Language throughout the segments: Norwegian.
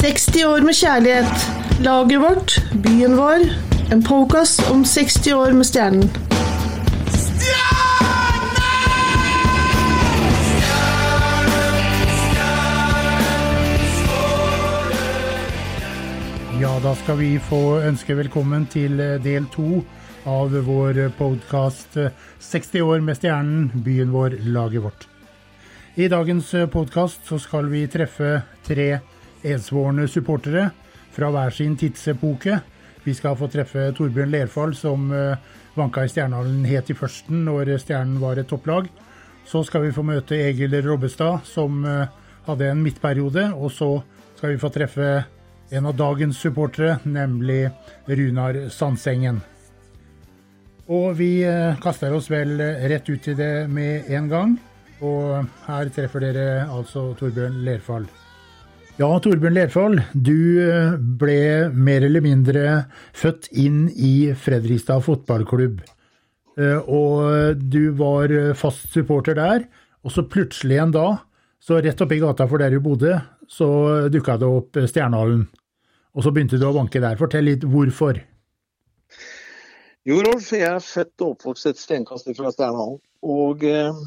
60 år med kjærlighet. Laget vårt, byen vår. En podkast om 60 år med Stjernen. Ja, da skal vi få ønske velkommen til eh, del to av vår podkast 60 år med stjernen, byen vår, laget vårt. I dagens podkast så skal vi treffe tre edsvorne supportere fra hver sin tidsepoke. Vi skal få treffe Torbjørn Lerfall, som eh, vanka i Stjernehallen helt i førsten når Stjernen var et topplag. Så skal vi få møte Egil Robbestad, som eh, hadde en midtperiode. Og så skal vi få treffe en av dagens supportere, nemlig Runar Sandsengen. Og vi eh, kaster oss vel rett ut i det med en gang. Og her treffer dere altså Torbjørn Lerfall. Ja, Torbjørn Lerfold, du eh, ble mer eller mindre født inn i Fredrikstad fotballklubb. Eh, og du var fast supporter der, og så plutselig en dag, så rett oppi gata for der du bodde, så dukka det opp Stjernehallen. Og så begynte du å vanke der. Fortell litt hvorfor. Jo, Rolf, jeg er født og oppvokst et steinkast fra Stjernehallen. Og eh,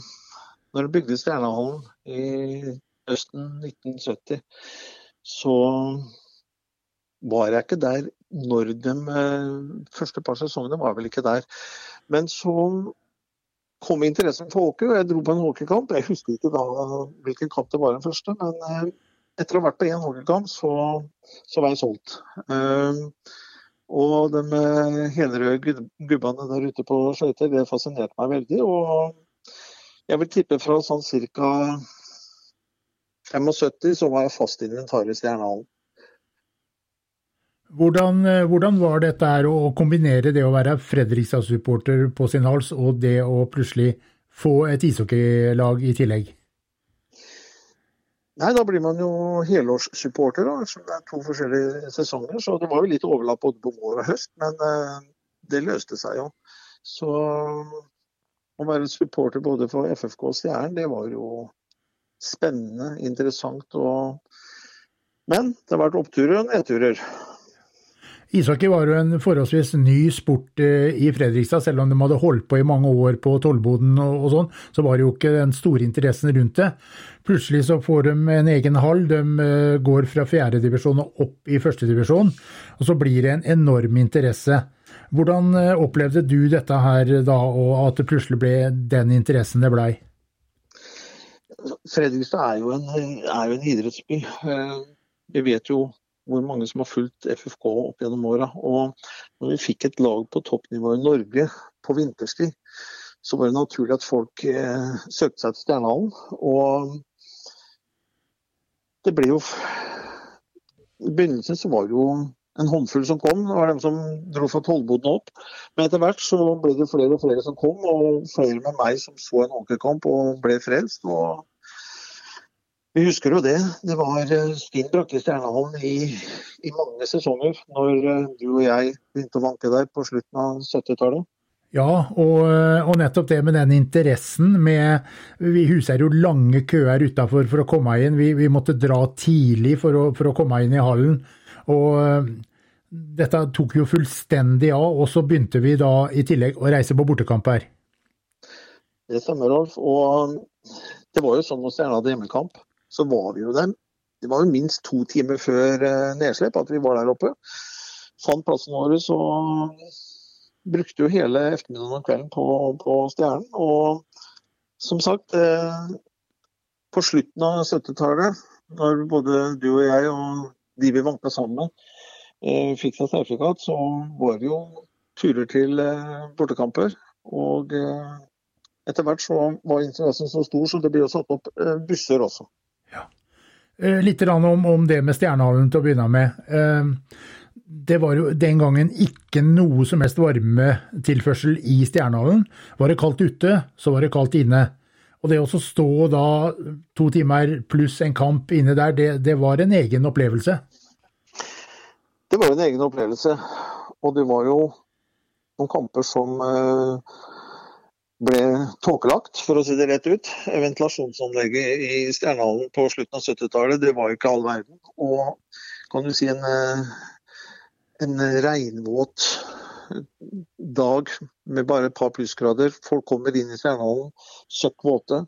når de bygde Stjernehallen i høsten 1970, så var jeg ikke der når de eh, første par sesongene var vel ikke der. Men så kom interessen for hockey, og jeg dro på en hockeykamp. Jeg husker ikke da hvilken kamp det var den første, men eh, etter å ha vært på én hockeykamp, så, så, var jeg solgt. Um, og de helrøde gubbene der ute på skøyter, det fascinerte meg veldig. Og jeg vil tippe fra sånn ca. 75 så var jeg fast inventar i Stjernehallen. Hvordan, hvordan, var dette her å kombinere det å være Fredrikstad-supporter på sin hals, og det å plutselig få et ishockeylag i tillegg? Nei, da blir man jo helårssupporter, da, ettersom det er to forskjellige sesonger. Så det var jo litt overlapp både på vår og høst, men uh, det løste seg jo. Så å være supporter både for FFK og Stjernen, det var jo spennende, interessant. Og... Men det har vært oppturer og nedturer. Ishockey var jo en forholdsvis ny sport eh, i Fredrikstad, selv om de hadde holdt på i mange år på Tollboden og, sånn, så var det jo ikke den store interessen rundt det. Plutselig så får de en egen hall, de eh, går fra fjerdedivisjon og opp i førstedivisjon, og så blir det en enorm interesse. Hvordan eh, opplevde du dette her da, og at det plutselig ble den interessen det blei? Fredrikstad er jo en, er jo en idrettsby. Vi vet jo hvor mange som har fulgt FFK opp gjennom åra. Og når vi fikk et lag på toppnivå i Norge på vinterstid, så var det naturlig at folk eh, søkte seg til Stjernehallen. Og det ble jo I begynnelsen så var det jo en håndfull som kom. Det var dem som dro fra tollboden opp. Men etter hvert så ble det flere og flere som kom, og flere med meg som så en hockeykamp og ble frelst. og vi husker jo det. Det var eh, stinn brakke i Stjernehallen i, i, mange sesonger når eh, du og jeg begynte å vanke der på slutten av 70-tallet. Ja, og, eh, og, nettopp det med den interessen med Vi huser jo lange køer utafor for å komme inn. Vi, vi måtte dra tidlig for å, for å, komme inn i hallen. Og dette tok jo fullstendig av, og så begynte vi da i tillegg å reise på bortekamper. Det stemmer, Rolf. Og det var jo sånn når Stjerna hadde hjemmekamp så var vi jo der. Det var jo minst to timer før eh, nedslipp at vi var der oppe. Fant plassen vår og brukte jo hele ettermiddagen og kvelden på, på Stjernen. Og som sagt, eh, på slutten av 70-tallet, når både du og jeg og de vi vanka sammen eh, fikk seg sertifikat, så var det jo turer til bortekamper. Og etter hvert så var interessen så stor, så det ble jo satt opp busser også. Eh, litt om, om, det med Stjernehallen til å begynne med. Eh, det var jo den gangen ikke noe som helst varmetilførsel i Stjernehallen. Var det kaldt ute, så var det kaldt inne. Og det å stå da to timer pluss en kamp inne der, det, det var en egen opplevelse? Det var en egen opplevelse. Og det var jo noen kamper som eh, ble tåkelagt, for å si det rett ut. Ventilasjonsanlegget i Stjernehallen på slutten av 70-tallet det var ikke all verden. Og kan du si, en, en regnvåt dag med bare et par plussgrader. Folk kommer inn i Stjernehallen, søkk våte.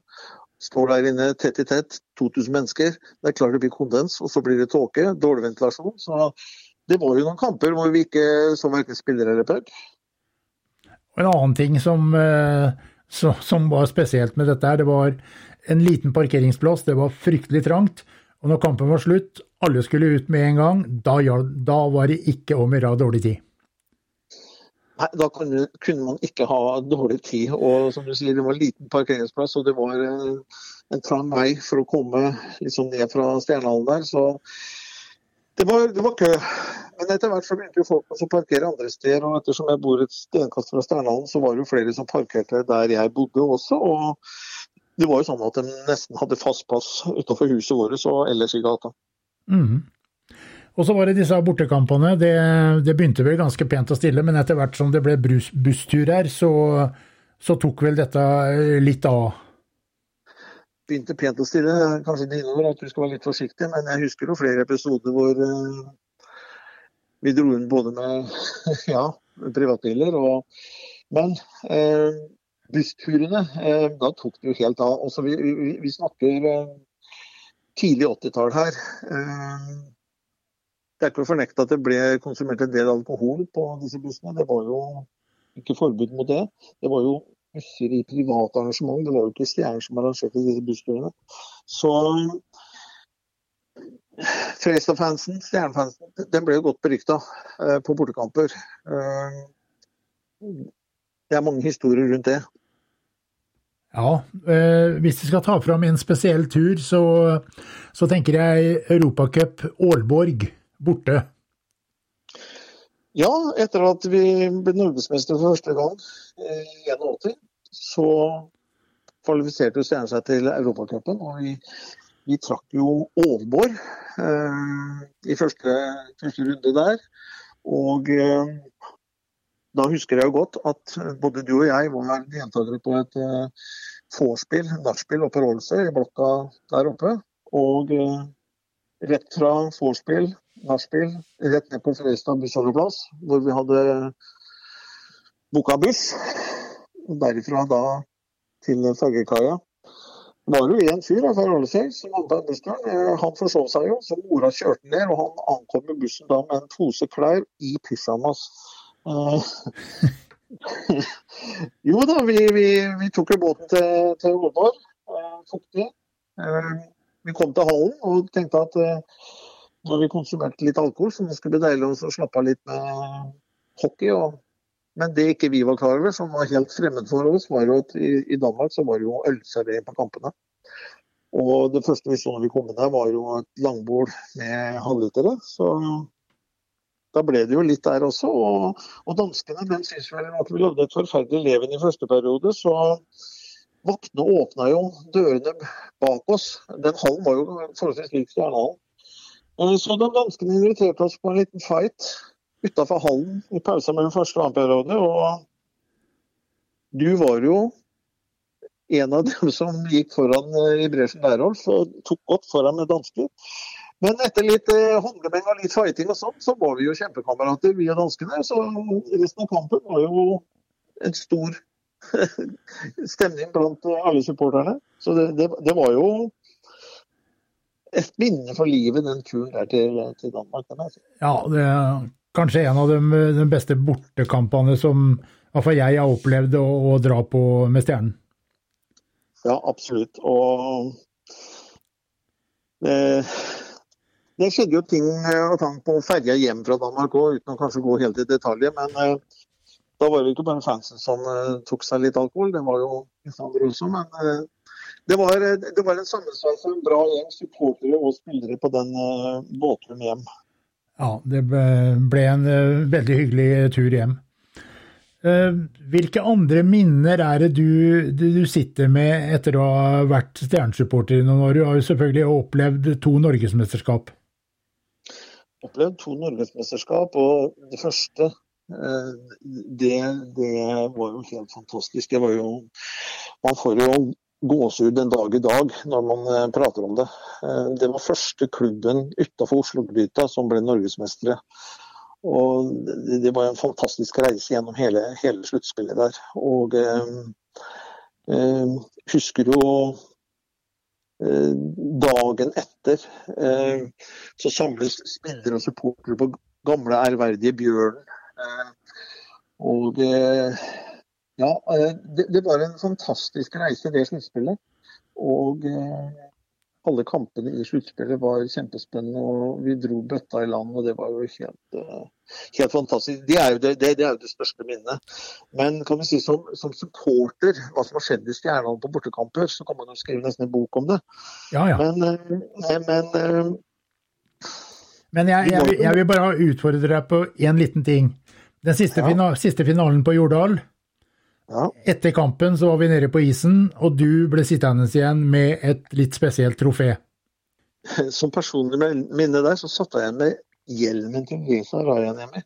Står der inne tett i tett, 2000 mennesker. Det er klart det blir kondens, og så blir det tåke, dårlig ventilasjon. Så det var jo noen kamper hvor vi ikke så verken spillere eller pub. En annen ting som, som var spesielt med dette, her, det var en liten parkeringsplass. Det var fryktelig trangt. Og når kampen var slutt, alle skulle ut med en gang. Da, da var det ikke om å gjøre dårlig tid. Nei, Da kunne, man ikke ha dårlig tid. Og som du sier, det var en liten parkeringsplass, og det var en, en trang vei for å komme liksom ned fra Stjernehallen der. Så det var, det var, kø. Men etter hvert så begynte folk å parkere andre steder. Og ettersom jeg bor et stenkast fra Sternhallen, så var det jo flere som parkerte der jeg bodde også. og det var jo sånn at de nesten hadde fast plass utenfor huset vårt og ellers i gata. Mm. Og så var det disse bortekampene. Det, det, begynte vel ganske pent og stille, men etter hvert som det ble bussturer, så, så tok vel dette litt av? Begynte pent og stille. Kanskje det innover at du skal være litt forsiktig, men jeg husker jo flere episoder hvor uh, vi dro inn både med ja, privatbiler og Men uh, bussturene, eh, da tok det jo helt av. Også vi, vi, vi snakker tidlig 80-tall her. Det er ikke å fornekte at det ble konsumert en del alkohol på disse bussene. Det var jo ikke forbud mot det. Det var jo busser i private arrangement. Det var jo ikke Stjernen som arrangerte disse bussturene. Så Frestad-fansen, Stjernefansen, den ble jo godt berykta eh, på bortekamper. Eh, det er mange historier rundt det. Ja, eh, hvis vi skal ta fram en spesiell tur, så, så tenker jeg Europacup Aalborg borte. Ja, etter at vi ble norgesmestere for første gang i 81, så kvalifiserte Stjernen seg til Europacupen. Og vi, vi, trakk jo Aalborg eh, i første, første, runde der. Og eh, da husker jeg jo godt at både du og jeg var deltakere på et uh, vorspiel, nachspiel oppe på Rålsøy, i blokka der oppe. Og eh, rett fra vorspiel, nachspiel, rett ned på Fredrikstad bussholdeplass, hvor vi hadde booka buss. Derifra da til Fagerkaia. var jo en fyr fra Ålesund som hadde en bussturen. Eh, han forsov seg jo, så mora kjørte ned. Og han ankom med bussen da med en pose klær i pysjamas. Uh, jo da, vi, vi, vi, tok jo båten til, til Ålborg. Uh, fuktig. Uh, vi kom til hallen og tenkte at når vi konsumerte litt alkohol, så det skulle bli deilig å slappe av litt med hockey. Og, men det ikke vi var klar over, som var helt fremmed for oss, var jo at i, Danmark så var det jo ølservering på kampene. Og det første vi så når vi kom inn der, var jo et langbord med halvlitere. Så da ble det jo litt der også. Og, og danskene den syns vel at vi levde et forferdelig leven i første periode. Så vaktene åpna jo dørene bak oss. Den hallen var jo forholdsvis lik Stjernehallen. Eh, så de danskene inviterte oss på en liten fight utafor hallen i pausen mellom første og annen periode. Og du var jo en av dem som gikk foran eh, i bresjen der, Rolf, og tok godt foran med dansker. Men etter litt eh, håndgemeng og litt fighting og sånn, så var vi jo kjempekamerater, vi og danskene. Så resten av kampen var jo en stor stemning blant eh, alle supporterne. Så det, det, det, var jo et minne for livet, den turen der til, til Danmark. Ja, det kanskje en av de, de beste bortekampene som iallfall jeg har opplevd å, å dra på med Stjernen. Ja, absolutt. Og eh, det skjedde jo ting eh, og tang på ferja hjem fra Danmark òg, uten å kanskje gå helt i detalj. Men eh, da var det ikke bare fansen som eh, tok seg litt alkohol, det var jo andre også. Men eh, det, var, eh, det var en sammensveis av en bra gjeng supportere og spillere på den eh, båtturen hjem. Ja, det ble en veldig hyggelig tur hjem. Hvilke andre minner er det du, du, sitter med etter å ha vært stjernesupporter i noen år? Du har jo selvfølgelig opplevd to norgesmesterskap opplevd to norgesmesterskap, og det første eh, det, det, var jo helt fantastisk. Jo Man får jo gåsehud den dag i dag når man eh, prater om det. Eh, det var første klubben utafor Oslo-gryta som ble norgesmestere. Og det var en fantastisk reise gjennom hele, hele sluttspillet der. Og eh, eh, husker jo eh, dagen etter eh, så samles spillere og supportere på gamle, ærverdige Bjørn. og ja, det, det, var en fantastisk reise, det sluttspillet. Og alle kampene i sluttspillet var kjempespennende, og vi dro bøtta i land. og Det var jo helt, uh, helt fantastisk. Det er, det, det, det er, jo det, største minnet. Men kan vi si som, som, supporter, hva som har skjedd i Stjernan på bortekamper, så kan man jo skrive nesten en bok om det. Ja, ja. Men, uh, men, uh, men jeg, jeg, jeg, vil bare utfordre deg på én liten ting. Den siste, ja. final, siste finalen på Jordal, ja. Etter kampen så var vi nede på isen, og du ble sittende igjen med et litt spesielt trofé. Som personlig minne der, så satte jeg med hjelmen til Lisa Rajanemi.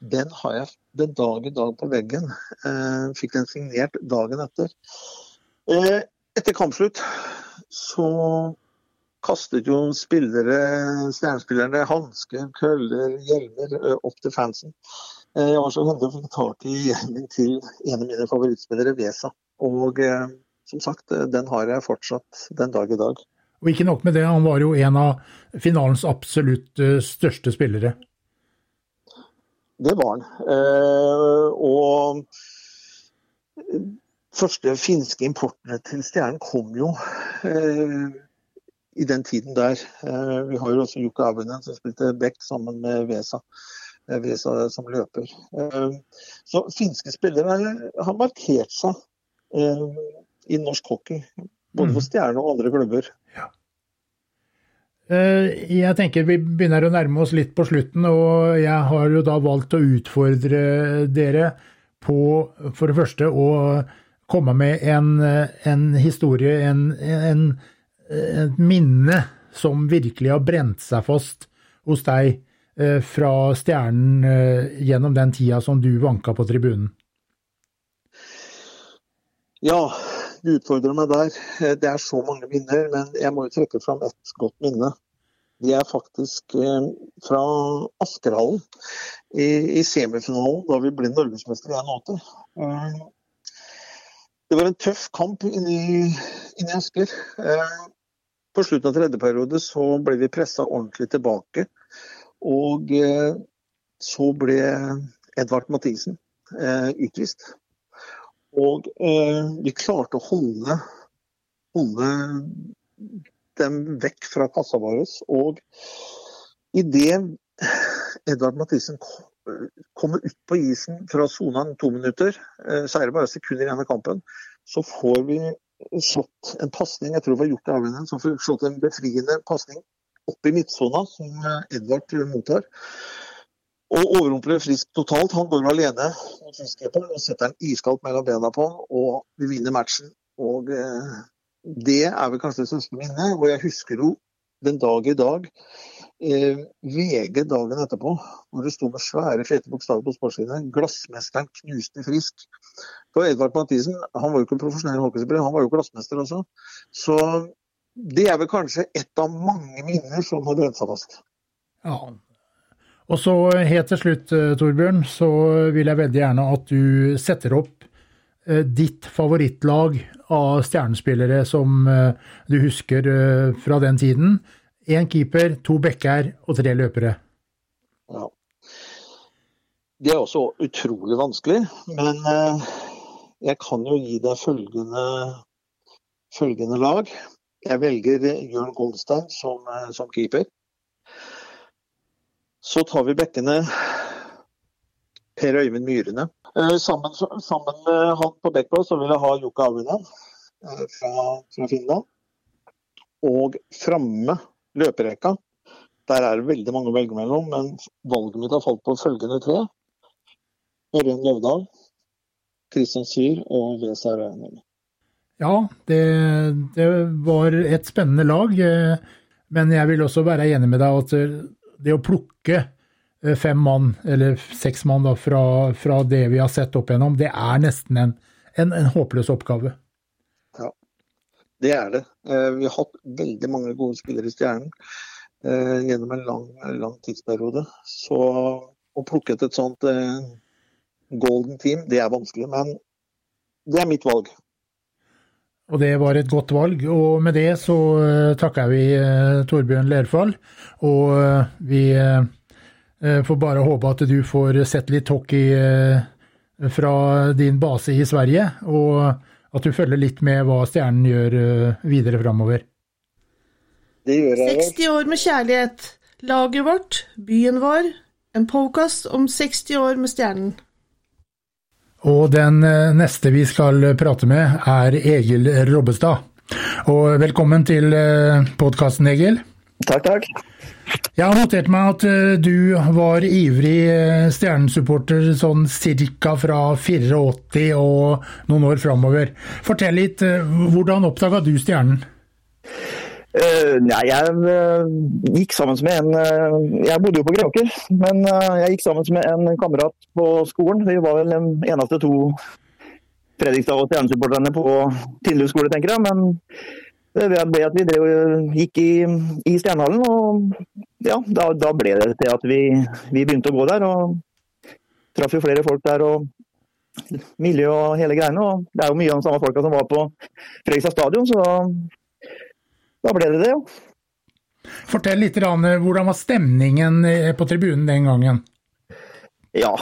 Den har jeg den dag i dag på veggen. Eh, fikk den signert dagen etter. Eh, etter kampslutt så kastet jo spillere, stjernespillerne hansker, køller, hjelmer eh, opp til fansen. Eh, jeg var så heldig å få tak i hjelmen til en av mine favorittspillere, Vesa. Og eh, som sagt, den har jeg fortsatt den dag i dag. Og ikke nok med det, han var jo en av finalens absolutt største spillere. Det var han. Og første finske importene til Stjernen kom jo i den tiden der. Eh, vi har jo også Jukka Avunen som spilte back sammen med Vesa. Eh, som løper. Eh, så finske spillere har markert seg i norsk hockey. Både for mm. Stjerne og andre klubber. Ja. Jeg tenker vi begynner å nærme oss litt på slutten, og jeg har jo da valgt å utfordre dere på for det første å komme med en, en historie, en, en et minne som virkelig har brent seg fast hos deg eh, fra Stjernen eh, gjennom den tida som du vanka på tribunen? Ja, du utfordrer meg der. Eh, det er så mange minner, men jeg må jo trekke fram et godt minne. Det er faktisk fra Askerhallen i semifinalen, da vi ble norgesmestere i 81. Det var en tøff kamp inni, inni Asker. På slutten av tredje periode så ble vi pressa ordentlig tilbake. Og eh, så ble Edvard Mathisen eh, utvist. Og eh, vi klarte å holde, holde dem vekk fra kassa vår. Og idet Edvard Mathisen kommer ut på isen fra sona to minutter, er det bare sekunder igjen av kampen, så får vi slått en pasning, jeg tror det var gjort av henne, som vi slått en befriende pasning opp i midtsona, som eh, Edvard mottar. Og overrumpler Frisk totalt. Han går alene mot Friskkeeperen og setter den iskaldt mellom bena på ham, og vi vinner matchen. Og eh, det er vel kanskje det største minnet. Og jeg husker jo den dag i dag eh, VG dagen etterpå, hvor det sto med svære, fete bokstaver på sportssidene 'Glassmesteren knuste Frisk'. For Edvard Mathisen han var jo ikke en profesjonell hockeyspiller, han var jo glassmester også. Så det er vel kanskje et av mange minner som har brent seg fast. Ja. Og så helt til slutt, eh, Torbjørn, så vil jeg veldig gjerne at du setter opp eh, ditt favorittlag av stjernespillere som eh, du husker fra den tiden. Én keeper, to backer og tre løpere. Ja. Det er også utrolig vanskelig, men eh, jeg kan jo gi deg følgende, følgende lag. Jeg velger Jørn Goldstein som, eh, som, keeper. Så tar vi bekkene Per Øyvind Myrene. Eh, sammen, sammen, med han på backplass så vil jeg ha Jukka Avunen fra, fra Finland. Og framme løperekka. Der er det veldig mange å velge mellom, men valget mitt har falt på følgende tre. Ørjen Løvdahl, Kristian Syr og Vesa Reinholm. Ja, det, det, var et spennende lag. Eh, men jeg vil også være enig med deg at eh, det å plukke eh, fem mann, eller seks mann da, fra, fra, det vi har sett opp igjennom, det er nesten en, en, en håpløs oppgave. Ja. det er det. Vi har hatt veldig mange gode spillere i Stjernen gjennom en lang, lang tidsperiode. Så å plukke et sånt golden team, det er vanskelig. Men det er mitt valg. Og det var et godt valg. Og med det så uh, takker vi uh, Torbjørn Lerfall. Og uh, vi får bare håpe at du får sett litt hockey fra din base i Sverige, og at du følger litt med hva Stjernen gjør videre framover. Det gjør jeg. 60 år med kjærlighet. Laget vårt, byen vår. En podkast om 60 år med Stjernen. Og den eh, neste vi skal prate med, er Egil Robbestad. Og velkommen til eh, podkasten, Egil. Takk, takk. Jeg har notert meg at eh, du var ivrig stjernesupporter sånn cirka fra 84 og noen år framover. Fortell litt, hvordan oppdaga du Stjernen? Uh, nei, jeg uh, gikk sammen med en uh, Jeg bodde jo på Greåker, men jeg gikk sammen med en kamerat på skolen. Vi var vel de eneste to Fredrikstad- og Stjernesupporterne på Tindlu skole, tenker jeg. Men det ble at vi drev, gikk i, i Stjernehallen, og ja, da, da, ble det til at vi, vi, begynte å gå der. Og traff jo flere folk der. og miljø og hele greiene. og Det er jo mye av de samme folka som var på Fredrikstad stadion, så da ble det det, jo. Fortell litt, hvordan var stemningen eh, på tribunen den gangen? Ja,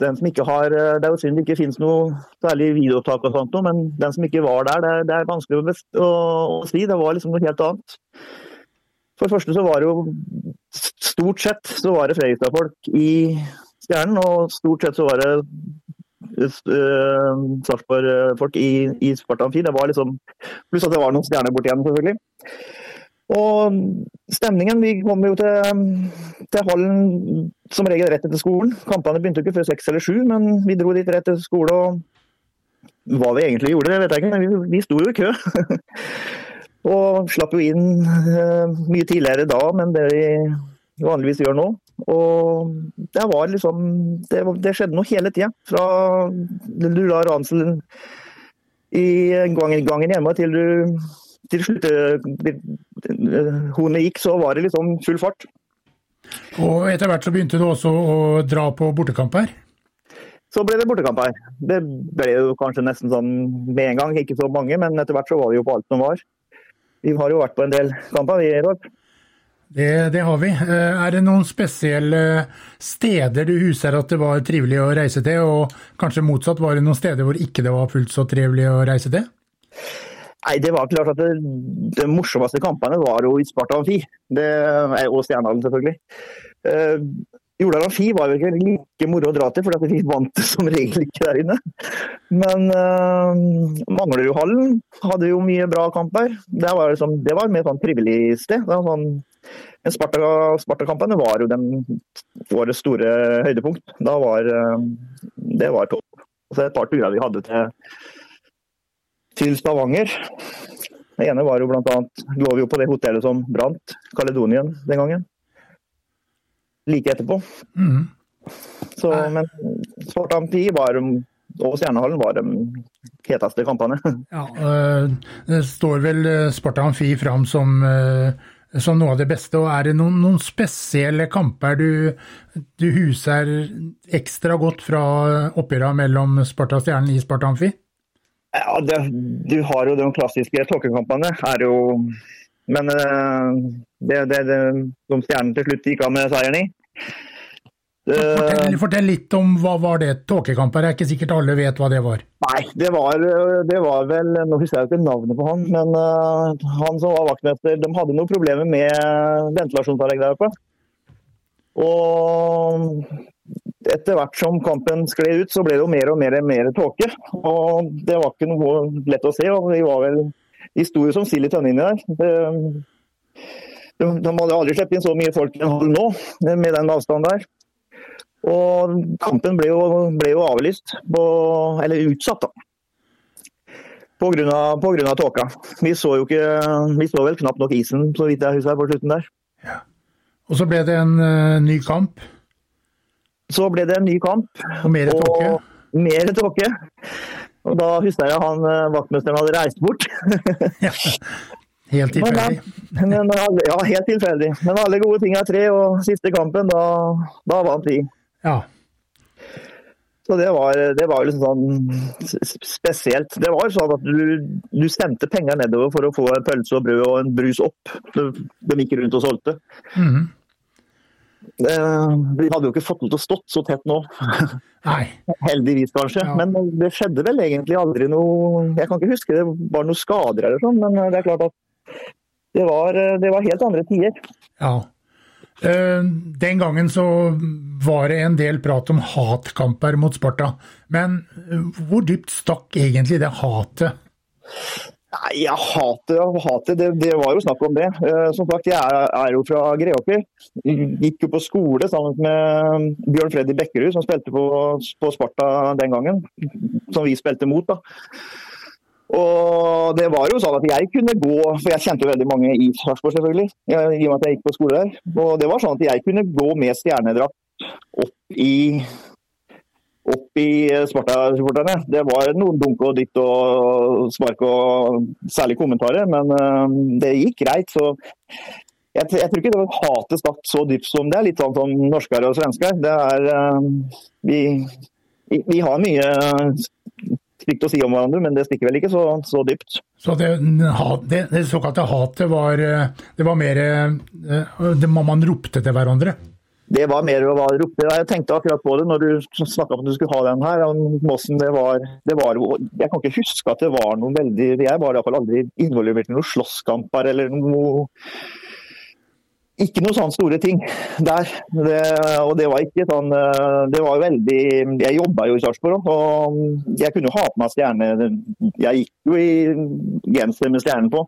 den som ikke har, eh, Det er jo synd det ikke finnes noe særlig videoopptak, og sånt, men den som ikke var der, det er, det er vanskelig å, å, å, si. Det var liksom noe helt annet. For det første så var det jo Stort sett så var det Fredrikstad-folk i Stjernen, og stort sett så var det Sarpsborg-folk i, i Sparta Amfi. Det var liksom, pluss at det var noen stjerner borti igjen, selvfølgelig. Og stemningen Vi kom jo til, til hallen som regel rett etter skolen. Kampene begynte ikke før seks eller sju, men vi dro dit rett etter skole. og Hva vi egentlig gjorde, vet jeg ikke, men vi, vi sto jo i kø. og slapp jo inn uh, mye tidligere da, men det vi vanligvis gjør nå. Og det var liksom Det, det skjedde noe hele tida. Fra du la ranselen i gangen, gangen hjemme til du til slutt hornet gikk, så var det liksom full fart. Og etter hvert så begynte du også å dra på bortekamper? Så ble det bortekamper. Det ble jo kanskje nesten sånn med en gang, ikke så mange, men etter hvert så var vi jo på alt som var. Vi har jo vært på en del kamper, vi, Rolf. Det, det, har vi. Eh, er det noen spesielle steder du huser at det var trivelig å reise til, og kanskje motsatt, var det noen steder hvor ikke det var fullt så trivelig å reise til? Nei, det var klart at det, det morsomste kampene var jo i Sparta Amfi. Og Stjernehallen, selvfølgelig. Uh, Jordal Amfi var jo ikke like moro å dra til, for vi vant som regel ikke der inne. Men uh, Manglerudhallen hadde jo mye bra kamper. Det var, liksom, det var mer sånn trivelig sted. Det var Sånn, Sparta-kampene var jo den, våre store høydepunkt. Da var uh, Det var topp. Og så et par turer vi hadde til til Stavanger. Det ene var jo bl.a. lå vi jo på det hotellet som brant, Caledonien, den gangen. Like etterpå. Mm. Så, men Spartan Pi var, og Stjernehallen var de heteste kampene. Ja, øh, Det står vel øh, Sparta Amfi fram som, som, noe av det beste. og Er det noen, noen spesielle kamper du, du, huser ekstra godt fra oppgjørene mellom Sparta og Stjernen i Sparta Amfi? Ja, det, Du har jo de klassiske tåkekampene. Men eh, det, det, det de stjernene til slutt gikk av med seieren i. Fortell, fortell, litt om hva var det tåkekamper? er ikke sikkert alle vet hva det var? Nei, det var, det var vel Nå husker jeg ikke navnet på han, men uh, han som var vaktmester, de hadde noen problemer med ventilasjonsanlegg der oppe. Og etter hvert som kampen skled ut, så ble det jo mer og mer, mer tåke. Og det var ikke noe lett å se. og De, var vel, de sto jo som sild i tønne der. De, de, hadde aldri sluppet inn så mye folk i en hall nå, med den avstanden der. Og kampen ble jo, ble jo avlyst, på, eller utsatt, da. Pga. tåka. Vi så jo ikke, vi så vel knapt nok isen, så vidt jeg husker, på slutten der. Ja. Og så ble det en uh, ny kamp? Så ble det en ny kamp. Og mer tåke? Mer tåke. Og da husker jeg han eh, vaktmesteren hadde reist bort. Ja. Helt tilfeldig. Men, men, ja, helt tilfeldig. Men alle gode ting er tre, og siste kampen, da, da vant vi. Ja. Så det var, det var liksom sånn spesielt. Det var sånn at du, du stemte penger nedover for å få en pølse og brød og en brus opp. De, gikk rundt og solgte. Mhm. Eh, Vi hadde jo ikke fått lov til å stått så tett nå. Nei. Heldigvis, kanskje. Ja. Men det skjedde vel egentlig aldri noe Jeg kan ikke huske det var noen skader eller sånn, men det er klart at det var, det var helt andre tider. Ja. Eh, Den gangen så var det en del prat om hatkamper mot Sparta. Men eh, hvor dypt stakk egentlig det hatet? Nei, jeg hater, hater det, det var jo snakk om det. Eh, Som sagt, jeg er, er jo fra Greåker. Gikk jo på skole sammen med Bjørn Freddy Bekkerud, som spilte på, på Sparta den gangen. Som vi spilte mot, da. Og det var jo sånn at jeg kunne gå, for jeg kjente jo veldig mange i Sarpsborg selvfølgelig, i og med at jeg gikk på skole der. Og det var sånn at jeg kunne gå med stjernedrakt opp i opp i Sparta-supporterne. Det var noen dunk og dytt og spark og særlig kommentarer, men eh, det gikk greit. Så jeg, jeg tror ikke det var hatet stakk så dypt som det er. Litt sånn som norskere og svensker. Det er eh, vi, vi har mye stygt å si om hverandre, men det stikker vel ikke så, så dypt. Så det, det, det såkalte hatet var, eh, det var mer eh, det Man ropte til hverandre? Det var mer å rope. Jeg tenkte akkurat på det når du snakka om at du skulle ha den her. om Mossen, det var, det var Jeg kan ikke huske at det var noen veldig Jeg var iallfall aldri involvert i noen slåsskamper eller noe Ikke noen sånne store ting der. Det, og det var ikke sånn eh, Det var veldig Jeg jobba jo i Sarpsborg og jeg kunne jo ha på meg stjerne Jeg gikk jo i genser med stjernen på.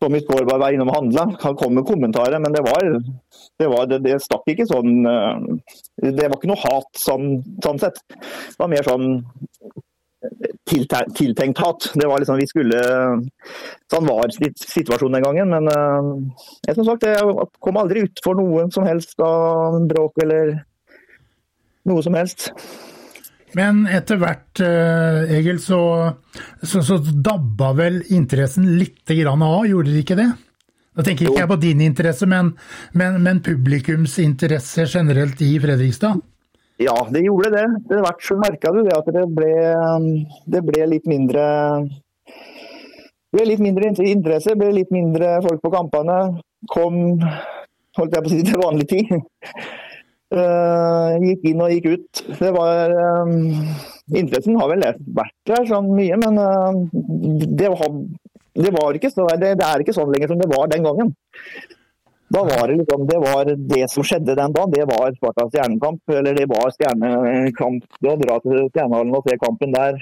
Tommy Skårberg var innom og handla. Han kom med kommentarer, men det var det, var, det, det stakk ikke sånn eh, Det var ikke noe hat sånn, sånn sett. Det var mer sånn tiltenkt hat. Det var liksom vi skulle Sånn var situasjonen den gangen. Men eh, jeg, som sagt, jeg kom aldri utfor noe som helst av bråk eller noe som helst. Men etter hvert, eh, Egil, så, så, så dabba vel interessen litt grann av, gjorde det ikke det? Da tenker ikke Jo. jeg på din interesse, men, men, men publikums interesse generelt i Fredrikstad? Ja, det gjorde det. Etter hvert så merka du det at det ble, det ble litt mindre det ble litt mindre interesse, ble litt mindre folk på kampene. Kom holdt jeg på å si, til vanlig tid. Uh, gikk inn og gikk ut. Det var um, Interessen har vel vært der sånn mye, men uh, det, var, det, var ikke så, det, det er ikke sånn lenger som det var den gangen. Da var det liksom, det var det som skjedde den dagen, det var Spartas stjernekamp. Eller det var stjernekamp. Det å dra til Stjernehallen og se kampen der.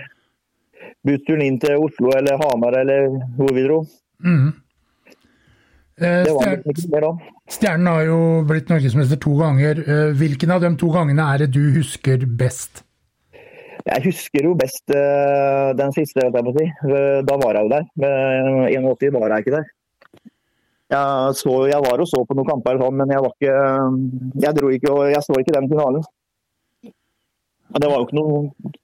Bussturen inn til Oslo eller Hamar eller hvor vi dro. Mm. Eh, Det var liksom ikke mer da. Stjernen har jo blitt norgesmester to ganger. Eh, Hvilken av de to gangene er det du husker best? Jeg husker jo best eh, den siste, holdt jeg på å si. Eh, Da var jeg jo der. Med 81 var jeg ikke der. Jeg, så, jeg var og så på noen kamper, sånn, men jeg var ikke Jeg dro ikke, og jeg så ikke den finalen. Og Det var jo ikke noe,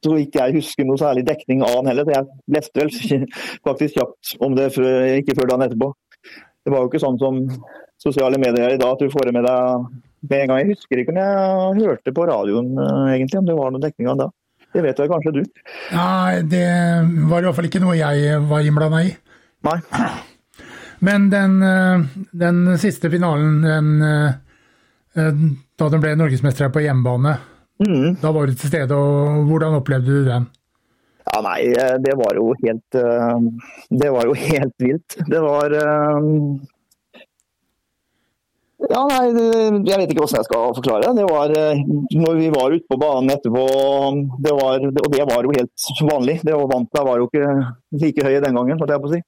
så ikke jeg husker noe særlig dekning av den heller. så Jeg leste vel faktisk kjapt om det ikke før dagen etterpå. Det var jo ikke sånn som sosiale medier er i dag, at du får det med deg med en gang. Jeg husker ikke om jeg hørte på radioen eh, egentlig, om det var noen dekning av da. Det vet vel kanskje du? Nei, det var i hvert fall ikke noe jeg var innblanda i. Nei. Men den, eh, den siste finalen, den, eh, da de ble norgesmestere på hjemmebane, Mm. da var du til stede, og hvordan opplevde du den? Ja, nei, eh, det var jo helt eh, Det var jo helt vilt. Det var eh, Ja, nei, jeg vet ikke hvordan jeg skal forklare det. Var eh, når vi var ute på banen etterpå, det var, og det var jo helt vanlig. Det var vant det var jo ikke like høye den gangen, holdt jeg på å si.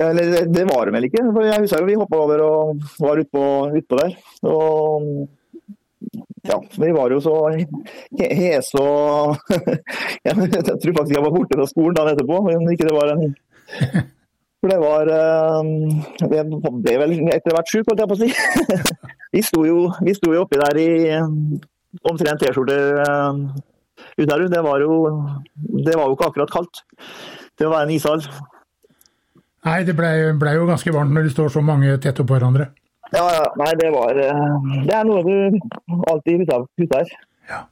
Eller det- det var de vel ikke. for Jeg husker jo vi hoppa over og var utpå ut der. Og ja, vi var jo så he- hese og Jeg tror faktisk jeg var borte fra skolen dagen etterpå, men ikke det var en For det var Jeg Det ble vel etter hvert sjuk, holdt jeg på å si. Vi sto jo, vi sto jo oppi der i omtrent T-skjorter eh, der. du? Det var jo, det var jo ikke akkurat kaldt til å være en ishall. Nei, det blei ble jo ganske varmt når det står så mange tett oppå hverandre. Ja, ja. Nei, det var eh, Det er noe du alltid husker. Ja.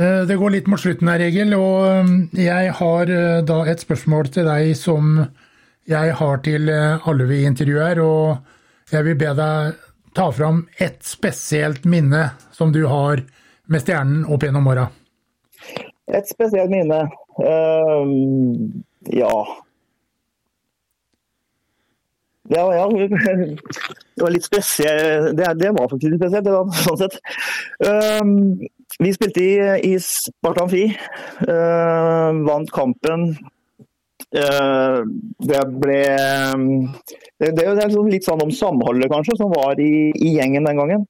Eh, det går litt mot slutten her, Egil, og eh, jeg har da et spørsmål til deg som jeg har til alle vi intervjuer. Og jeg vil be deg ta fram et spesielt minne som du har med Stjernen opp gjennom åra. Et spesielt minne? Uh, ja ja, ja, det var litt spesielt. Det, det, var faktisk litt spesielt, det var, sånn sett. Um, vi spilte i, i Sparta Amfi. Uh, vant kampen. Uh, det ble Det, det er liksom litt sånn om samholdet, kanskje, som var i, i gjengen den gangen.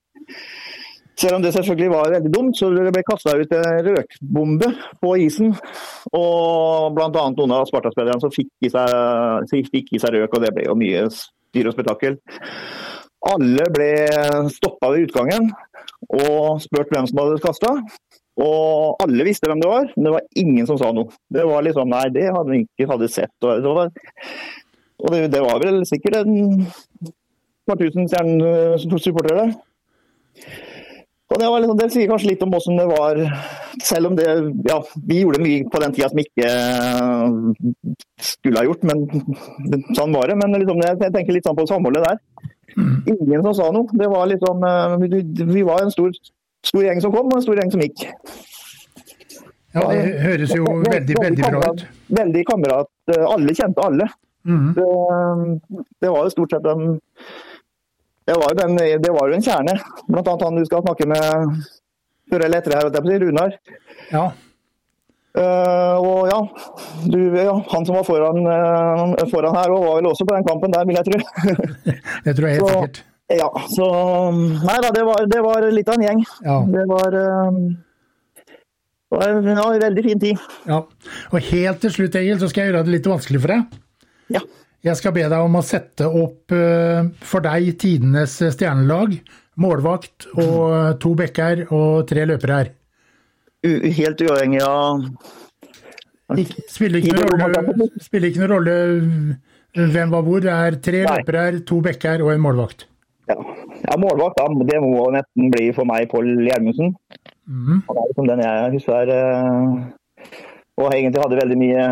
Selv om det selvfølgelig var veldig dumt, så det ble kasta ut en røkbombe på isen. Og bl.a. noen av Sparta-spillerne som fikk i, seg, fikk i, seg, røk, og det ble jo mye styr og spetakkel. Alle ble stoppa ved utgangen og spurt hvem som hadde kasta. Og alle visste hvem det var, men det var ingen som sa noe. Det var liksom Nei, det hadde vi ikke hadde sett. Og det var, og det, det var vel sikkert en par tusen supportere der. Og det, liksom, det, sier kanskje litt om hvordan det var, selv om det ja, Vi gjorde mye på den tida som ikke uh, skulle ha gjort, men sånn var det. Men liksom, jeg tenker litt sånn på samholdet der. Ingen som sa noe. Det var liksom, vi, vi, var en stor, stor, gjeng som kom, og en stor gjeng som gikk. Ja, Det høres jo veldig, veldig, veldig bra ut. Veldig kamerat. Eh, alle kjente alle. Mm. Det, det var jo stort sett en det var, jo den, det var jo en kjerne. Blant annet han du skal snakke med før eller etter her, Runar. Ja. Uh, og ja, du, ja, han som var foran, uh, foran her, og var vel også på den kampen der, vil jeg tro. det tror jeg helt så, sikkert. Ja, så Nei da, det var, det var litt av en gjeng. Ja. Det var, uh, det var en veldig fin tid. Ja, Og helt til slutt, Egil, så skal jeg gjøre det litt vanskelig for deg. Ja. Jeg skal be deg om å sette opp eh, for deg tidenes stjernelag. Målvakt og eh, to bekker og tre løpere her. Helt uavhengig av Spiller ikke noen rolle, spiller ikke noen rolle eh, hvem var hvor. Det er tre løpere her, to bekker og en målvakt. Ja, ja målvakt da, det må nesten bli for meg Pål Gjermundsen. Mm. Han er liksom den jeg husker og egentlig hadde veldig mye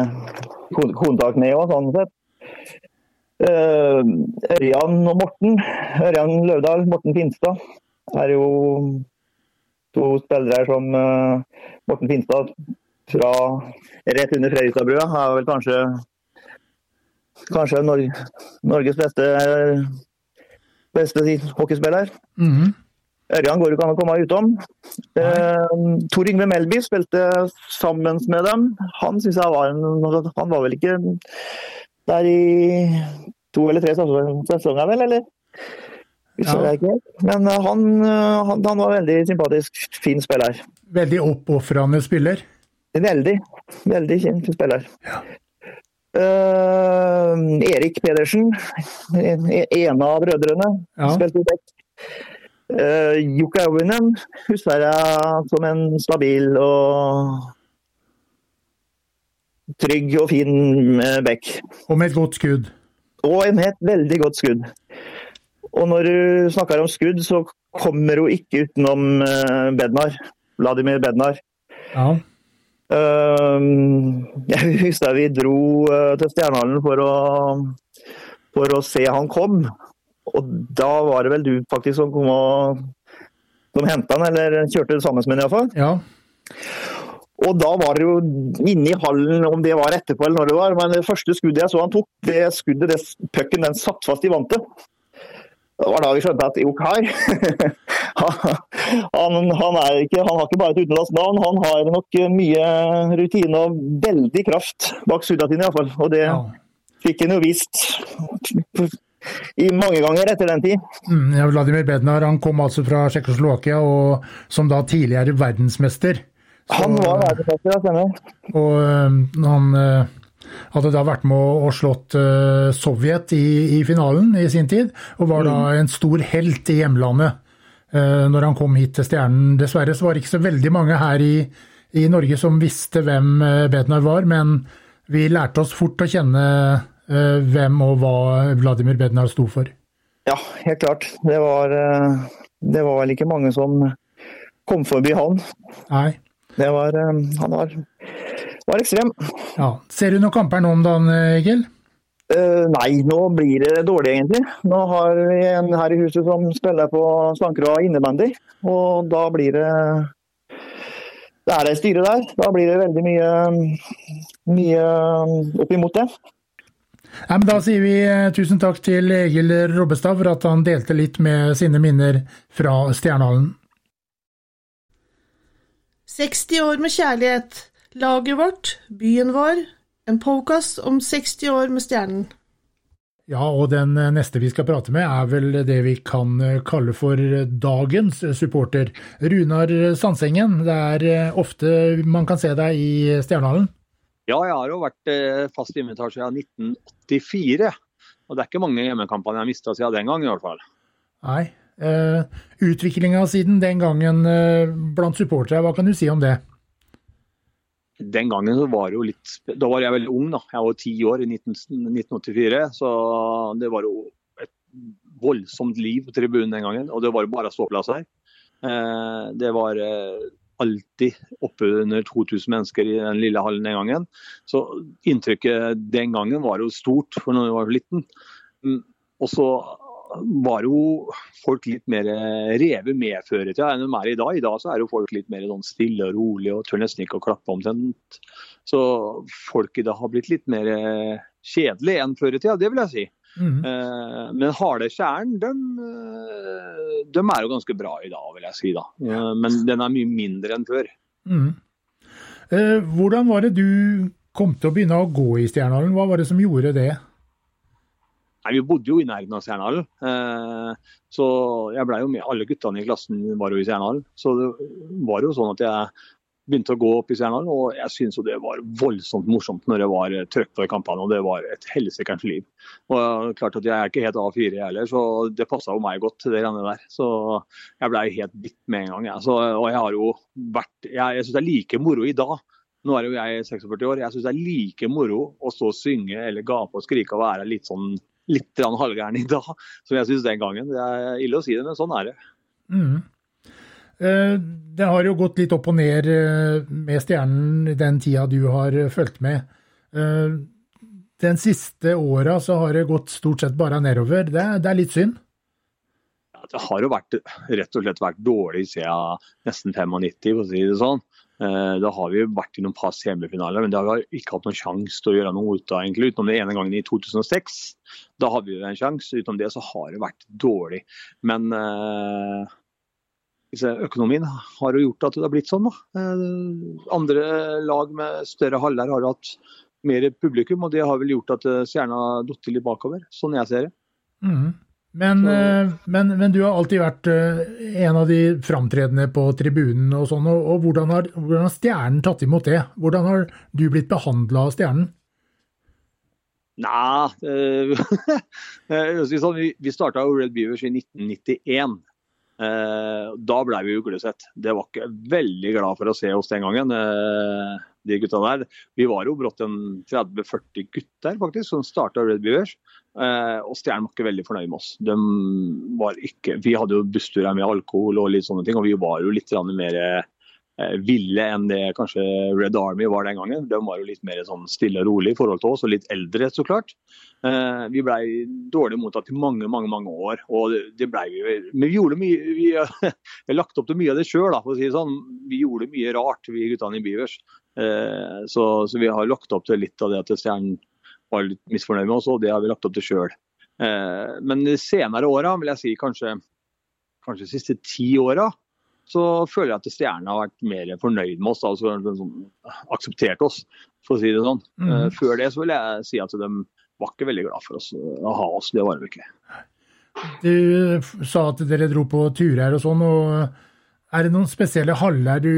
kontakt med òg, sånn sett. Eh, Ørjan og Morten, Ørjan Løvdahl, Morten Finstad, er jo to spillere som uh, Morten Finstad fra rett under Fredrikstadbrua er vel kanskje, kanskje Norge, Norges beste, beste hockeyspiller. Mm -hmm. Ørjan går ikke an å komme utom. Uh, Tor Yngve Melby spilte sammen med dem. Han jeg var en Han var vel ikke det er i to eller tre sesonger, vel, eller? Ja. Men uh, han, uh, han, han, var veldig sympatisk, fin spiller. Veldig oppofrende spiller? Veldig. Veldig fin spiller. Ja. Uh, Erik Pedersen, en, av brødrene, ja. spilte i dekk. Uh, Jukka Auvinen husker jeg som en stabil og trygg og fin eh, bekk. Og med et godt skudd? Og med et veldig godt skudd. Og når du snakker om skudd, så kommer hun ikke utenom eh, Bednar. Vladimir Bednar. Ja. Uh, jeg husker vi dro uh, til Stjernehallen for å, for å se han kom. Og da var det vel du faktisk som kom og som henta han, eller kjørte sammen med han iallfall. Ja. Og da var det jo inne i hallen, om det var etterpå eller når det var, men det første skuddet jeg så han tok, det skuddet, det pucken, den satt fast i vantet. Det var da vi skjønte at ok, han, han, ikke, han, har ikke bare et utenlandsk navn, han har nok mye rutine og veldig kraft bak skudda sine iallfall. Og det fikk han jo vist i mange ganger etter den tid. Mm, ja, Vladimir Bednar han kom altså fra Tsjekkoslovakia, som da tidligere verdensmester. Han var verdensmester, ja, stemmer. Og uh, han uh, hadde da vært med og, slått Sovjet i, i, finalen i sin tid, og var da mm. en stor helt i hjemlandet når han kom hit til Stjernen. Dessverre så var det ikke så veldig mange her i, i Norge som visste hvem Bednar var, men vi lærte oss fort å kjenne hvem og hva Vladimir Bednar sto for. Ja, helt klart. Det var, det var vel ikke mange som kom forbi han. Nei. Det var, han var, var ekstrem. Ja. Ser du noen kamper nå om dagen, Egil? Uh, nei, nå blir det dårlig egentlig. Nå har vi en her i huset som spiller på Slankerå innebandy. Og da blir det Det er det styret der. Da blir det veldig mye, mye opp imot det. Ja, da sier vi eh, tusen takk til Egil Robbestad for at han delte litt med sine minner fra Stjernehallen. 60 år med kjærlighet. Laget vårt, byen vår, en podkast om 60 år med Stjernen. Ja, og den neste vi skal prate med er vel det vi kan kalle for dagens supporter. Runar Sandsengen, det er eh, ofte man kan se deg i Stjernehallen? Ja, jeg har jo vært eh, fast invitar siden 1984. Og det er ikke mange hjemmekampene jeg har mista siden den gang, i hvert fall. Nei. Uh, Utviklinga siden den gangen blant supportere, hva kan du si om det? den gangen så var det jo litt Da var jeg veldig ung, da. Jeg var ti år i 19, 1984. Så det var jo et voldsomt liv på tribunen den gangen. Og det var jo bare ståplasser. Eh, det var eh, alltid oppunder 2000 mennesker i den lille hallen den gangen. Så inntrykket den gangen var jo stort for når jeg var liten. Mm, og så var jo folk litt mer revet med før i tida enn de er i dag. I dag så er jo folk litt mer sånn stille og rolig og tør nesten ikke å klappe omtrent. Så folk i dag har blitt litt mer kjedelig enn før i tida, det vil jeg si. Mm. Eh, men harde kjernen, de, eh, de, er jo ganske bra i dag, vil jeg si. da. Eh, men den er mye mindre enn før. Mm. Hvordan var det du kom til å begynne å gå i Stjernehallen? Hva var det som gjorde det? Nei, Vi bodde jo i nærheten av Stjernehallen. Eh, så jeg ble jo med. Alle guttene i klassen var jo i Stjernehallen. Så det var jo sånn at jeg begynte å gå opp i Stjernehallen, og jeg syns det var voldsomt morsomt når det var trøkk på kampene. Og det var et helsikens liv. Og klart at jeg er ikke helt A4 jeg heller, så det passa jo meg godt, det greiene der. Så jeg blei helt bitt med en gang. Jeg. Så, og jeg har jo vært Jeg, jeg syns det er like moro i dag. Nå er jo jeg 46 år. Jeg syns det er like moro å stå og synge eller gape og skrike og være litt sånn litt halvgæren i dag, som jeg syns den gangen. Det er ille å si det, men sånn er det. Mm. Eh, det har jo gått litt opp og ned eh, med Stjernen den tida du har fulgt med. Eh, den siste åra så har det gått stort sett bare nedover. Det, det er litt synd? Det har jo vært, rett og slett vært dårlig siden nesten 95, for å si det sånn. Eh, da har vi vært i noen par semifinaler, men det har vi ikke hatt noen sjanse til å gjøre noe ut av, egentlig, utenom den ene gangen i 2006. Da hadde vi en sjanse. Utenom det så har det vært dårlig. Men eh, økonomien har jo gjort at det har blitt sånn. Da. Eh, andre lag med større haller har hatt mer publikum, og det har vel gjort at Stjerna har falt litt bakover, sånn jeg ser det. Mm. Men, eh, men, men, du har alltid vært eh, en av de framtredende på tribunen og sånn. Og, og hvordan, har, hvordan, har, Stjernen tatt imot det? Hvordan har du blitt behandla av Stjernen? Nei, øh, sånn, vi, vi starta Red Beavers i 1991. Uh, da ble vi uglesett. Det var ikke veldig glad for å se oss den gangen. Uh, de gutta der. Vi var jo brått en 30-40 gutter faktisk, som starta Red Beavers. Eh, og Stjernen var ikke veldig fornøyd med oss. De var ikke, vi hadde jo bussturer med alkohol og litt sånne ting, og vi var jo litt mer eh, ville enn det kanskje Red Army var den gangen. De var jo litt mer sånn stille og rolig i forhold til oss, og litt eldre, så klart. Eh, vi blei dårlig mottatt i mange mange, mange år. og det, ble vi, Men vi gjorde mye, vi har lagt opp til mye av det sjøl, for å si det sånn. Vi gjorde mye rart, vi guttene i Beavers. Eh, så, så, vi har lagt opp til litt av det at Stjernen var litt misfornøyd med oss, og det har vi lagt opp til sjøl. Eh, men de senere åra, vil jeg si kanskje, kanskje de siste ti åra, så føler jeg at Stjerne har vært mer fornøyd med oss. altså sånn, Akseptert oss, for å si det sånn. Mm. Eh, før det så vil jeg si at de var ikke veldig glad for oss å ha oss. Det var de ikke. Du sa at dere dro på turer og sånn. og er det noen spesielle haller du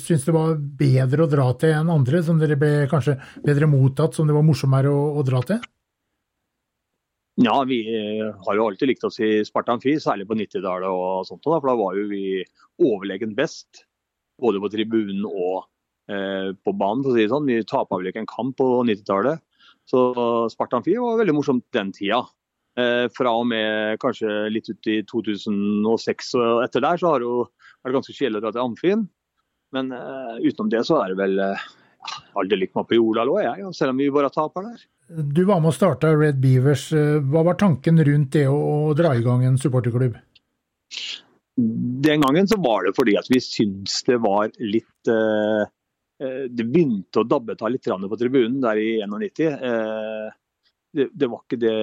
syns det var bedre å dra til enn andre, som dere ble kanskje bedre mottatt, som det var morsommere å, å dra til? Ja, vi eh, har jo alltid likt oss i Spartan Amfi, særlig på 90-tallet og sånt. Da, for da var jo vi overlegen best. Både på tribunen og eh, på banen. for å si det sånn. Vi tapa vel ikke en kamp på 90-tallet. Så Sparta Amfi var veldig morsomt den tida. Eh, fra og med kanskje litt ut i 2006 og etter der, så har det jo det ganske kjedelig å dra til Amfin. Men uh, utenom det så er det vel uh, aldri likt meg på jorda lå, jeg. Selv om vi bare taper der. Du var med å starte Red Beavers. Hva var tanken rundt det å, dra i gang en supporterklubb? Den gangen så var det fordi at vi syntes det var litt uh, Det begynte å dabbe av litt på tribunen der i 91 det, det, var ikke det,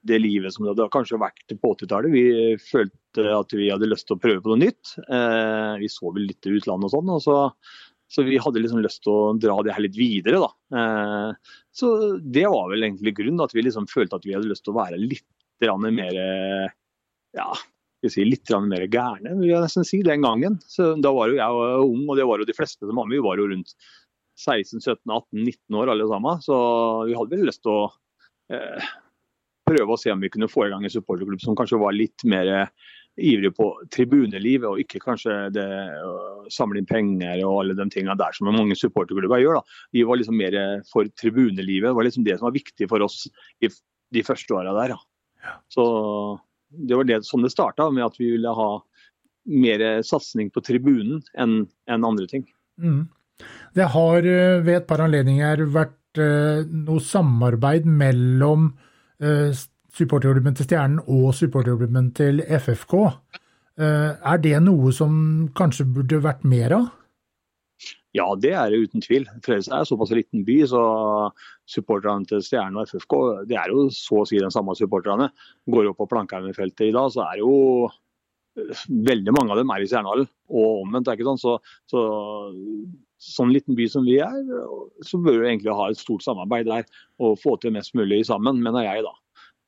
det, livet som det hadde kanskje vært på 80-tallet. Vi følte at vi hadde lyst til å prøve på noe nytt. Eh, vi så vel litt i utlandet og sånn. Og så, så, vi hadde liksom lyst til å dra det her litt videre. Da. Eh, så det var vel egentlig grunnen, at vi liksom følte at vi hadde lyst til å være litt mer ja, si, litt mer gærne, vil jeg nesten si, den gangen. Så Da var jo jeg ung, og det var jo de fleste som var med. Vi var jo rundt 16-17-18-19 år alle sammen. Så vi hadde vel lyst til å Eh, prøve å se om vi kunne få i gang en supporterklubb som kanskje var litt mer eh, ivrig på tribunelivet, og ikke kanskje det å samle inn penger og alle de tingene der som mange supporterklubber gjør. Da. Vi var liksom mer for tribunelivet. Det var liksom det som var viktig for oss i de første åra der. Ja. Så det var det som det starta, med at vi ville ha mer satsing på tribunen enn en andre ting. Mm. Det har eh, ved et par anledninger vært uh, noe samarbeid mellom uh, supporterklubben til Stjernen og supporterklubben til FFK. Uh, er det noe som kanskje burde vært mer av? Ja, det er det uten tvil. Fredrikstad er såpass liten by, så supporterne til Stjernen og FFK det er jo så å si den samme supporterne. Går opp på Plankheimfeltet i dag, så er jo veldig mange av dem er i Stjernehallen, og omvendt. er ikke sånn, så, så sånn liten by som vi er, så bør vi egentlig ha et stort samarbeid der og få til mest mulig sammen, mener jeg da.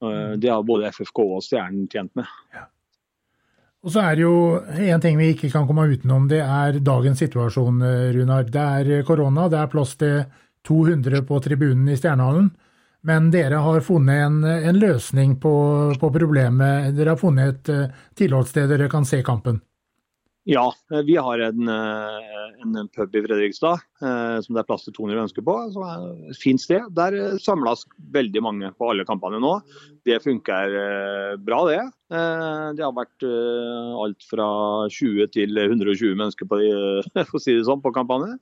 Eh. Det har både FFK og Stjernen tjent med. Og så er det jo en ting vi ikke kan komme utenom, det er dagens situasjon, Runar. Det er korona, det er plass til 200 på tribunen i Stjernehallen. Men dere har funnet en, en løsning på, på, problemet. Dere har funnet et tilholdssted dere kan se kampen. Ja, eh, vi har en, eh, en pub i Fredrikstad eh, som det er plass til 200 mennesker på. som er et Fint sted. Der samles veldig mange på alle kampene nå. Det funker bra, det. Det har vært alt fra 20 til 120 mennesker på, de, si sånn, på kampene.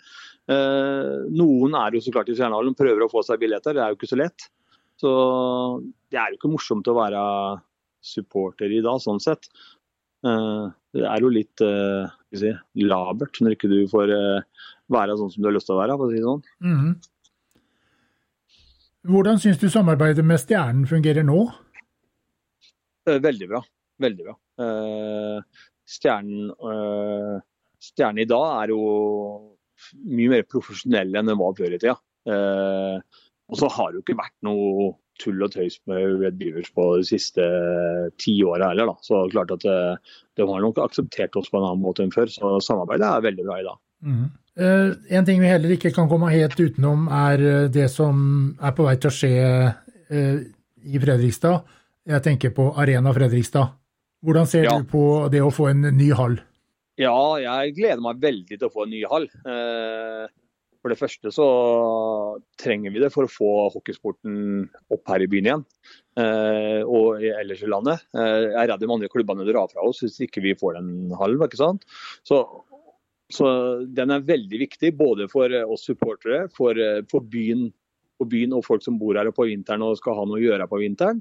Noen er jo så klart i Stjernehallen prøver å få seg billetter, det er jo ikke så lett. Så det er jo ikke morsomt å være supporter i dag, sånn sett. Eh, det er jo litt uh, si, labert når ikke du får uh, være sånn som du har lyst til å være. for å si det sånn. Mm. Hvordan syns du samarbeidet med Stjernen fungerer nå? Veldig bra. Veldig bra. Stjernen, Stjernen i dag er jo mye mer profesjonell enn den var før i tida. Og så har det jo ikke vært noe tull og tøys med Red Beavers på de siste ti åra heller. Da. Så klart at eh, de har nok akseptert oss på en annen måte enn før. Så samarbeidet er veldig bra i dag. Mm. Uh, en ting vi heller ikke kan komme helt utenom, er eh, det som er på vei til å skje uh, i Fredrikstad. Jeg tenker på Arena Fredrikstad. Hvordan ser ja. du på det å få en ny hall? Ja, jeg gleder meg veldig til å få en ny hall. Uh, for det første så trenger vi det for å få hockeysporten opp her i byen igjen. Eh, og ellers i landet. Eh, jeg er redd de andre klubbene drar fra oss hvis ikke vi får den halv. ikke sant? Så, så, den er veldig viktig både for oss supportere, for, for byen, for byen og folk som bor her på vinteren og skal ha noe å gjøre på vinteren.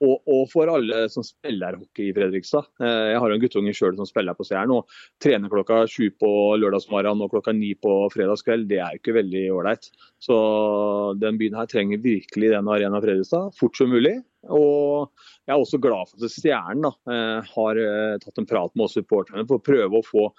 Og, og, for alle som spiller hockey i Fredrikstad. Eh, jeg har en guttunge sjøl som spiller på Stjernen og trener klokka sju på lørdagsmorgen og klokka ni på fredagskveld. Det er jo ikke veldig ålreit. Så den byen her trenger virkelig den Arena Fredrikstad fort som mulig. Og jeg er også glad for at Stjernen eh, har eh, tatt en prat med oss supporterne for å prøve å få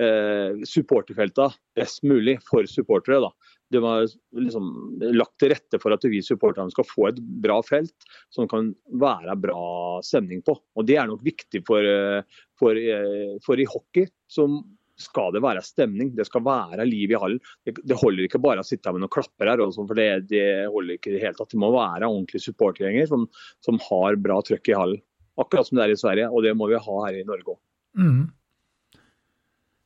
eh, supporterfelta best mulig for supportere. da det var liksom lagt til rette for at vi supporterne skal få et bra felt som kan være bra stemning på. Og Det er nok viktig for, eh, for, eh, for i hockey. som skal det være stemning, det skal være liv i hallen. Det, det holder ikke bare å sitte med noen klapper her, også, for det, det, holder ikke hele tatt. Det må være ordentlige supportergjenger som, som, har bra trøkk i hallen. Akkurat som det er i Sverige, og det må vi ha her i Norge òg. Mm.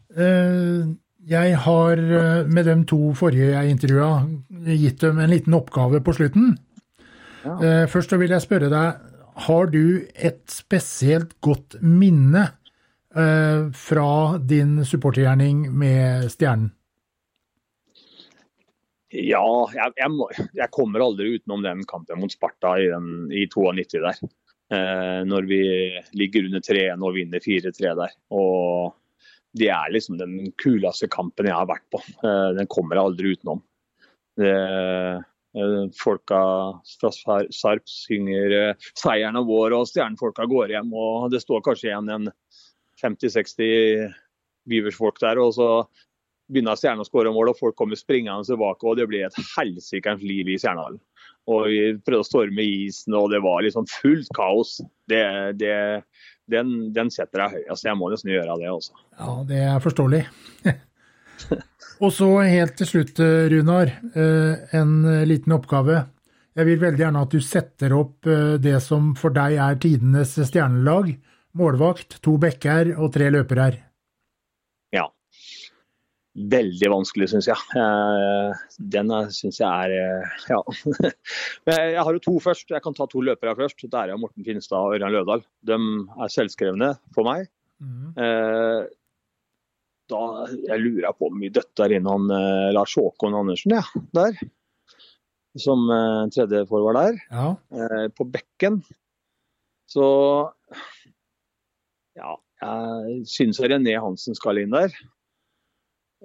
Uh, Jeg har eh, med de to forrige jeg intervjua, gitt dem en liten oppgave på slutten. Ja. Eh, Først vil jeg spørre deg, har du et spesielt godt minne eh, fra din supportergjerning med Stjernen? Ja, jeg, jeg, må, jeg kommer aldri utenom den kampen mot Sparta i, den, i 92 der. Eh, når vi ligger under 3-1 og vinner 4-3 der. Og det er liksom den kuleste kampen jeg har vært på. Eh, den kommer jeg aldri utenom. Det, eh, folka fra Sar- Sarp synger eh, 'seieren er vår', og stjernefolka går hjem. og Det står kanskje igjen en 50-60 Vivers-folk der. og så begynner Stjerna å skåre mål, og folk kommer springende tilbake. og Det blir et helsikens liv i Stjernehallen. Og Vi prøvde å storme isen, og det var liksom fullt kaos. Det, det, den, den setter jeg høyest. Jeg må nesten gjøre det også. Ja, det er forståelig. Og så helt til slutt, eh, Runar, eh, en liten oppgave. Jeg vil veldig gjerne at du setter opp eh, det som for deg er tidenes stjernelag. Målvakt, to bekker og tre løpere. Veldig vanskelig, syns jeg. Eh, Den syns jeg er eh, Ja. Jeg har jo to først. Jeg kan ta to løpere først. Det er Morten Finstad og Ørjan Løvdahl. De er selvskrevne for meg. Mm. Da jeg lurer på om vi døtter inn han Lars Håkon Andersen, ja, der. Som tredje forvar der. Ja. på bekken. Så ja, jeg syns René Hansen skal inn der.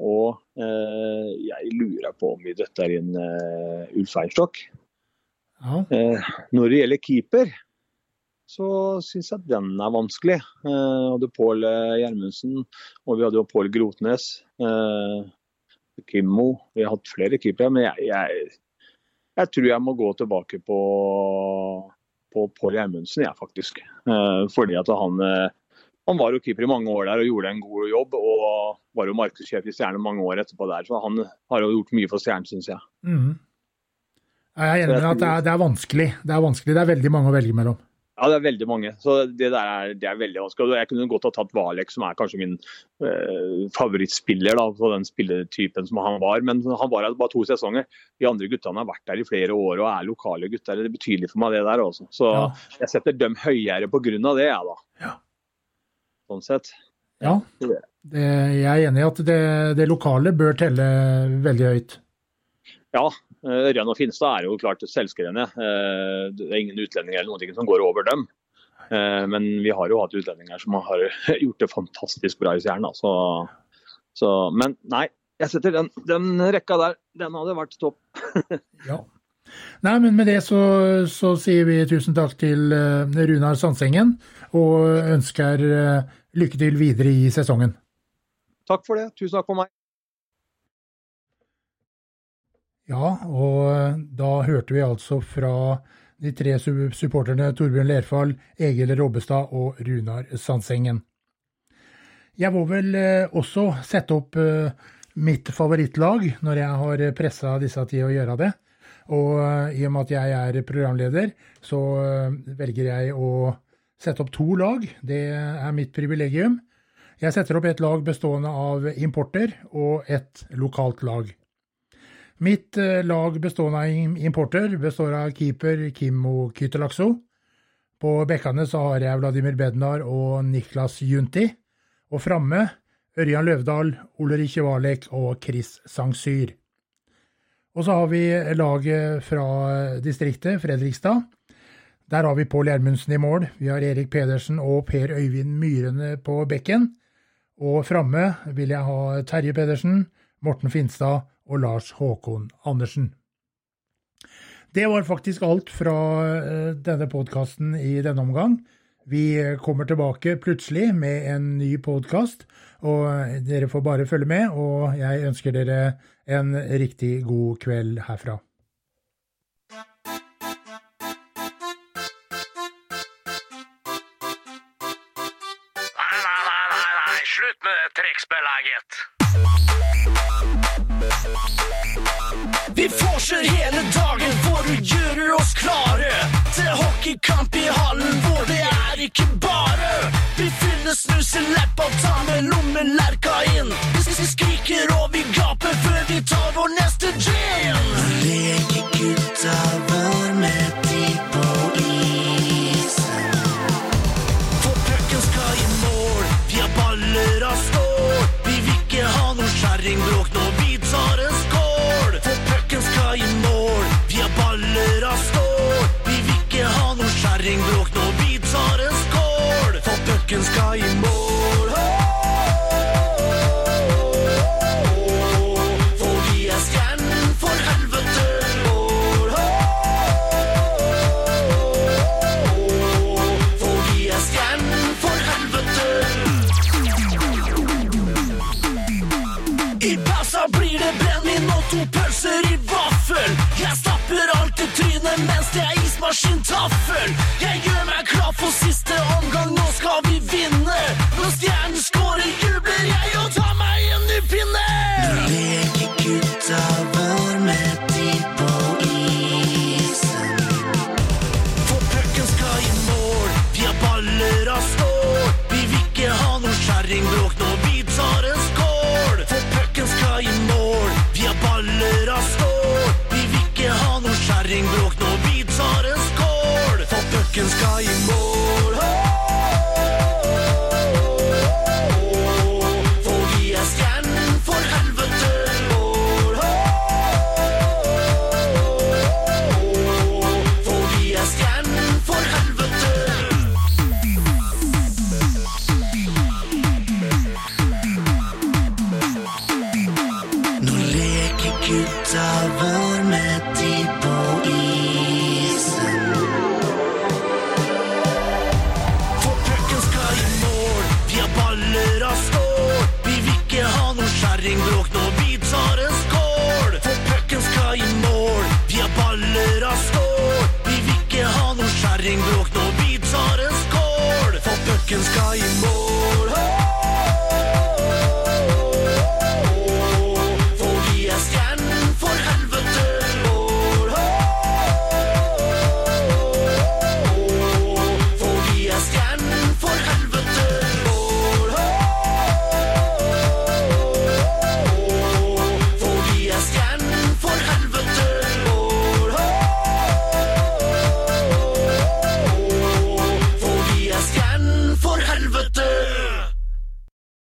Og eh, jeg lurer på om vi døtter inn eh, Ulf Einstokk. ja. Eh, når det gjelder keeper, så syns jeg den er vanskelig. Eh, hadde Pål Gjermundsen, og vi hadde jo Pål Grotnes. Eh, Kimmo. Vi har hatt flere keepere, men jeg, jeg, jeg tror jeg må gå tilbake på, på Pål Gjermundsen, jeg, faktisk. Eh, fordi at han, han var jo keeper i mange år der og gjorde en god jobb. Og var jo markedssjef i Stjernen mange år etterpå der, så han har jo gjort mye for Stjernen, syns jeg. Mm. Jeg er enig med at det er, det er vanskelig. Det er vanskelig. Det er veldig mange å velge mellom. Ja, det er veldig mange. Så det der er, det er veldig vanskelig. Jeg kunne godt ha tatt Valek, som er kanskje min eh, favorittspiller da, på den spilletypen som han var. Men han var her bare to sesonger. De andre guttene har vært der i flere år og er lokale gutter. Det er betydelig for meg, det der også. Så Ja. jeg setter dem høyere pga. det, jeg, da. Sånn sett. Ja, det, jeg er enig i at det, det lokale bør telle veldig høyt. Ja, eh, Ørjan og Finstad er jo klart selvskrevne. Eh, Det er ingen utlendinger eller noen ting som går over dem. Eh, Men vi har jo hatt utlendinger som har gjort det fantastisk bra i Stjernen. Så, så, men nei, jeg setter den, den rekka der. Den hadde vært topp. Ja. Nei, men med det så, så sier vi tusen takk til Runar Sandsengen, og ønsker lykke til videre i sesongen. Takk for det. Tusen takk for meg. Ja, og da hørte vi altså fra de tre supporterne Torbjørn Lerfall, Egil Robbestad og Runar Sandsengen. Jeg må vel eh, også sette opp eh, mitt favorittlag når jeg har pressa disse til å gjøre det. Og eh, i og med at jeg er programleder, så eh, velger jeg å sette opp to lag. Det er mitt privilegium. Jeg setter opp et lag bestående av importer og et lokalt lag. Mitt eh, lag bestående av importer består av keeper Kimmo Kytelakso. På bekkene så har jeg Vladimir Bednar og Niklas Junti. Og framme Ørjan Løvdahl, Ulrich Valek og Chris Sangsyr. Og så har vi laget fra distriktet, Fredrikstad. Der har vi Pål Gjermundsen i mål. Vi har Erik Pedersen og Per Øyvind Myrene på bekken. Og framme vil jeg ha Terje Pedersen, Morten Finstad og Lars Håkon Andersen. Det var faktisk alt fra eh, denne podkasten i denne omgang. Vi kommer tilbake plutselig med en ny podkast, og dere får bare følge med. Og jeg ønsker dere en riktig god kveld herfra. Det Vi får fortsetter hele dagen pucken skal i